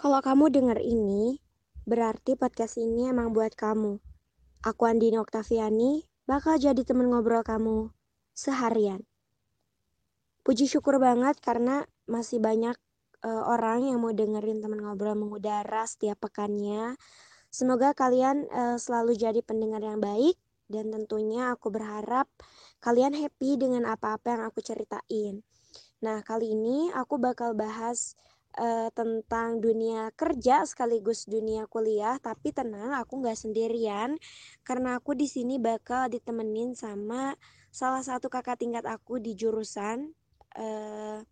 Kalau kamu denger ini, berarti podcast ini emang buat kamu. Aku Andini Oktaviani bakal jadi temen ngobrol kamu seharian. Puji syukur banget karena masih banyak uh, orang yang mau dengerin temen ngobrol mengudara setiap pekannya. Semoga kalian uh, selalu jadi pendengar yang baik dan tentunya aku berharap kalian happy dengan apa-apa yang aku ceritain. Nah, kali ini aku bakal bahas uh, tentang dunia kerja sekaligus dunia kuliah, tapi tenang, aku nggak sendirian karena aku di sini bakal ditemenin sama salah satu kakak tingkat aku di jurusan. Uh,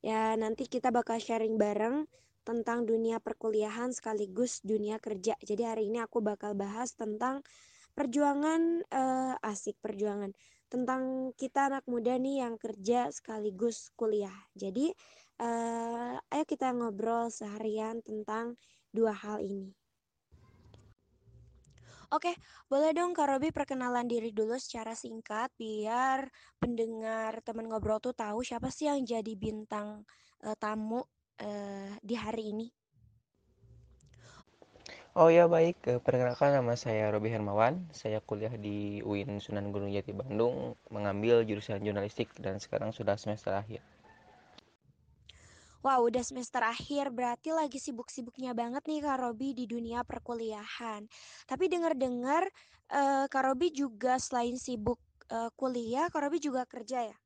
ya nanti kita bakal sharing bareng tentang dunia perkuliahan sekaligus dunia kerja. Jadi hari ini aku bakal bahas tentang perjuangan uh, asik perjuangan tentang kita anak muda nih yang kerja sekaligus kuliah. Jadi uh, ayo kita ngobrol seharian tentang dua hal ini. Oke, boleh dong Kak Robi perkenalan diri dulu secara singkat biar pendengar teman ngobrol tuh tahu siapa sih yang jadi bintang uh, tamu uh, di hari ini. Oh ya baik, perkenalkan nama saya Robi Hermawan. Saya kuliah di UIN Sunan Gunung Jati Bandung, mengambil jurusan jurnalistik dan sekarang sudah semester akhir. Wah, udah semester akhir, berarti lagi sibuk-sibuknya banget nih Kak Robi di dunia perkuliahan. Tapi dengar-dengar uh, Kak Robi juga selain sibuk uh, kuliah, Kak Robi juga kerja ya?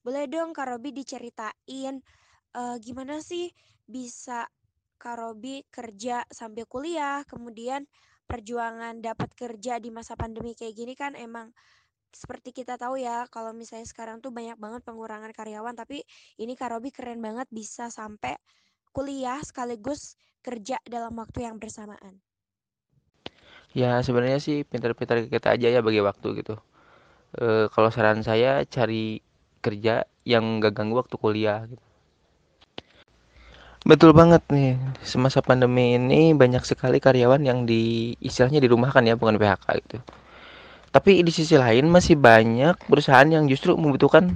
Boleh dong Kak Robi diceritain uh, gimana sih bisa Kak Robi kerja sambil kuliah, kemudian perjuangan dapat kerja di masa pandemi kayak gini kan emang seperti kita tahu ya, kalau misalnya sekarang tuh banyak banget pengurangan karyawan, tapi ini Kak Robi keren banget bisa sampai kuliah sekaligus kerja dalam waktu yang bersamaan. Ya sebenarnya sih pintar-pintar kita aja ya bagi waktu gitu. E, kalau saran saya cari kerja yang gak ganggu waktu kuliah gitu. Betul banget nih, semasa pandemi ini banyak sekali karyawan yang di istilahnya dirumahkan ya, bukan PHK gitu. Tapi di sisi lain masih banyak perusahaan yang justru membutuhkan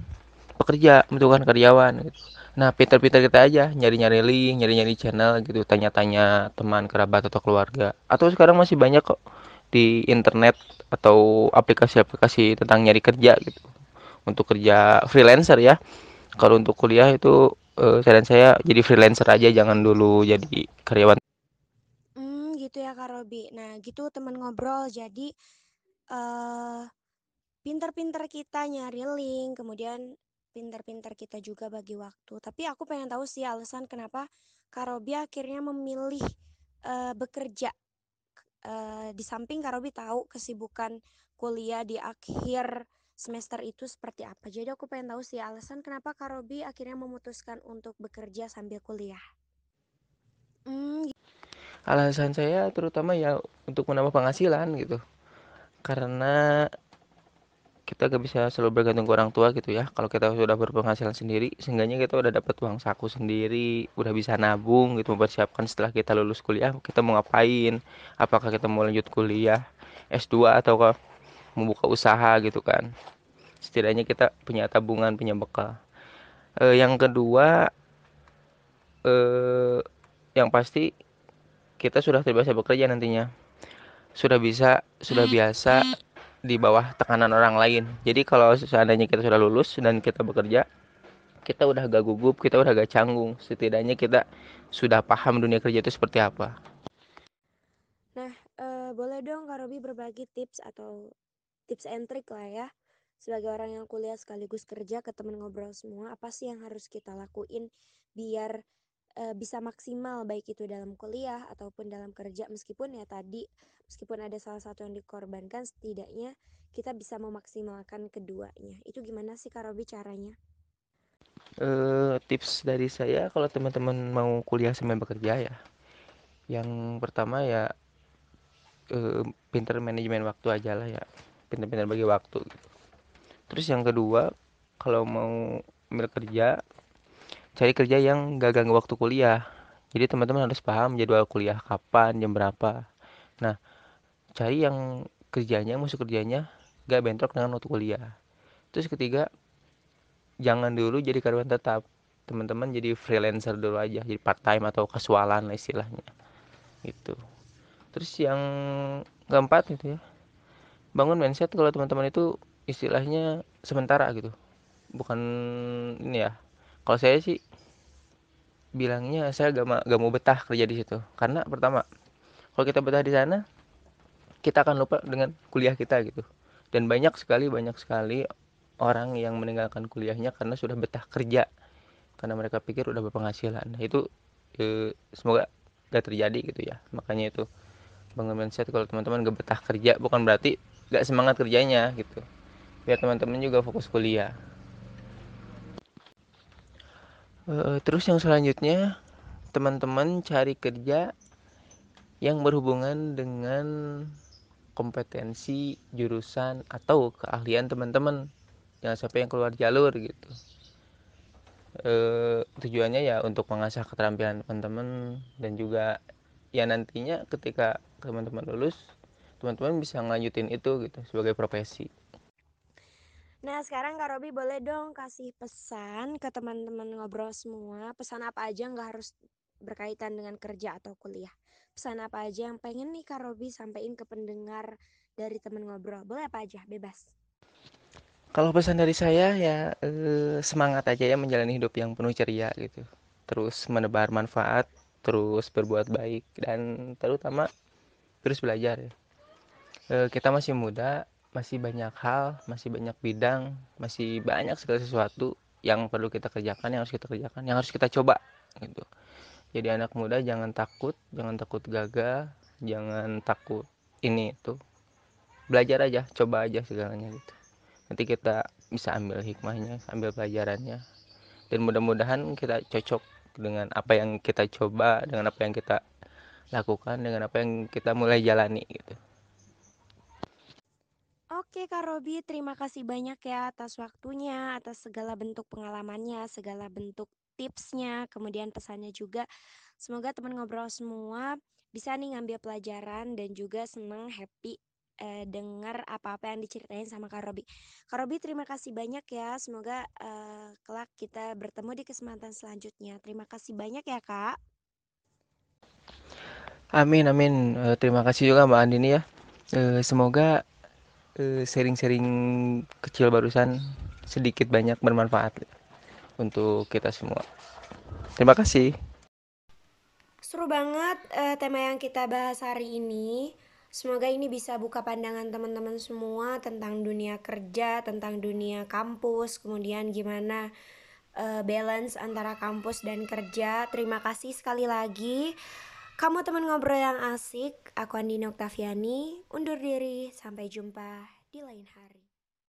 pekerja, membutuhkan karyawan gitu. Nah, pintar-pintar kita aja nyari-nyari link, nyari-nyari channel gitu, tanya-tanya teman, kerabat atau keluarga. Atau sekarang masih banyak kok di internet atau aplikasi-aplikasi tentang nyari kerja gitu. Untuk kerja freelancer ya. Kalau untuk kuliah itu uh, saran saya jadi freelancer aja jangan dulu jadi karyawan. Hmm, gitu ya Kak Robi. Nah, gitu teman ngobrol. Jadi uh, pinter-pinter kita nyari link, kemudian pinter-pinter kita juga bagi waktu. Tapi aku pengen tahu sih alasan kenapa Kak Robi akhirnya memilih uh, bekerja. Uh, di samping Kak Robi tahu kesibukan kuliah di akhir semester itu seperti apa. Jadi aku pengen tahu sih alasan kenapa Kak Robi akhirnya memutuskan untuk bekerja sambil kuliah. Hmm. Alasan saya terutama ya untuk menambah penghasilan gitu karena kita gak bisa selalu bergantung ke orang tua gitu ya. Kalau kita sudah berpenghasilan sendiri seenggaknya kita udah dapat uang saku sendiri udah bisa nabung gitu mempersiapkan setelah kita lulus kuliah kita mau ngapain? Apakah kita mau lanjut kuliah S2 atau membuka usaha gitu kan? Setidaknya kita punya tabungan punya bekal. E, yang kedua eh, yang pasti kita sudah terbiasa bekerja nantinya sudah bisa sudah biasa di bawah tekanan orang lain. Jadi kalau seandainya kita sudah lulus dan kita bekerja kita udah gak gugup kita udah gak canggung setidaknya kita sudah paham dunia kerja itu seperti apa. Nah uh, boleh dong Kak Robi berbagi tips atau tips and trick lah ya sebagai orang yang kuliah sekaligus kerja ke temen ngobrol semua apa sih yang harus kita lakuin biar uh, bisa maksimal baik itu dalam kuliah ataupun dalam kerja meskipun ya tadi meskipun ada salah satu yang dikorbankan setidaknya kita bisa memaksimalkan keduanya itu gimana sih Kak Robi caranya? Uh, tips dari saya kalau teman-teman mau kuliah sambil bekerja ya yang pertama ya uh, pinter manajemen waktu aja lah ya pinter-pinter bagi waktu terus yang kedua kalau mau ambil kerja cari kerja yang gak ganggu waktu kuliah. Jadi teman-teman harus paham jadwal kuliah kapan jam berapa. Nah cari yang kerjanya masuk kerjanya gak bentrok dengan waktu kuliah. Terus ketiga jangan dulu jadi karyawan tetap. Teman-teman jadi freelancer dulu aja jadi part time atau kasualan lah istilahnya. Gitu. Terus yang keempat gitu ya bangun mindset kalau teman-teman itu istilahnya sementara gitu. Bukan ini ya kalau saya sih bilangnya saya gak, gak mau betah kerja di situ. Karena pertama kalau kita betah di sana kita akan lupa dengan kuliah kita gitu. Dan banyak sekali banyak sekali orang yang meninggalkan kuliahnya karena sudah betah kerja. Karena mereka pikir udah berpenghasilan. Nah, itu eh, semoga gak terjadi gitu ya. Makanya itu bangun mindset kalau teman-teman gak betah kerja bukan berarti gak semangat kerjanya gitu. Biar teman-teman juga fokus kuliah terus yang selanjutnya teman-teman cari kerja yang berhubungan dengan kompetensi jurusan atau keahlian teman-teman. Jangan sampai yang keluar jalur gitu. E, tujuannya ya untuk mengasah keterampilan teman-teman dan juga ya nantinya ketika teman-teman lulus teman-teman bisa ngelanjutin itu gitu sebagai profesi Nah sekarang Kak Robi boleh dong kasih pesan ke teman-teman ngobrol semua Pesan apa aja nggak harus berkaitan dengan kerja atau kuliah Pesan apa aja yang pengen nih Kak Robi sampaikan ke pendengar dari teman ngobrol Boleh apa aja, bebas kalau pesan dari saya ya eh, semangat aja ya menjalani hidup yang penuh ceria gitu. Terus menebar manfaat, terus berbuat baik dan terutama terus belajar ya. Eh, kita masih muda, masih banyak hal, masih banyak bidang, masih banyak segala sesuatu yang perlu kita kerjakan, yang harus kita kerjakan, yang harus kita coba gitu. Jadi anak muda jangan takut, jangan takut gagal, jangan takut ini itu. Belajar aja, coba aja segalanya gitu nanti kita bisa ambil hikmahnya ambil pelajarannya dan mudah-mudahan kita cocok dengan apa yang kita coba dengan apa yang kita lakukan dengan apa yang kita mulai jalani gitu Oke Kak Robi, terima kasih banyak ya atas waktunya, atas segala bentuk pengalamannya, segala bentuk tipsnya, kemudian pesannya juga. Semoga teman ngobrol semua bisa nih ngambil pelajaran dan juga senang, happy uh, dengar apa-apa yang diceritain sama Kak Robi. Kak Robi terima kasih banyak ya. Semoga uh, kelak kita bertemu di kesempatan selanjutnya. Terima kasih banyak ya Kak. Amin amin. Uh, terima kasih juga Mbak Andini ya. Uh, semoga sharing-sharing uh, kecil barusan sedikit banyak bermanfaat untuk kita semua. Terima kasih. Seru banget uh, tema yang kita bahas hari ini. Semoga ini bisa buka pandangan teman-teman semua tentang dunia kerja, tentang dunia kampus, kemudian gimana uh, balance antara kampus dan kerja. Terima kasih sekali lagi. Kamu teman ngobrol yang asik, aku Andini Oktaviani, undur diri, sampai jumpa di lain hari.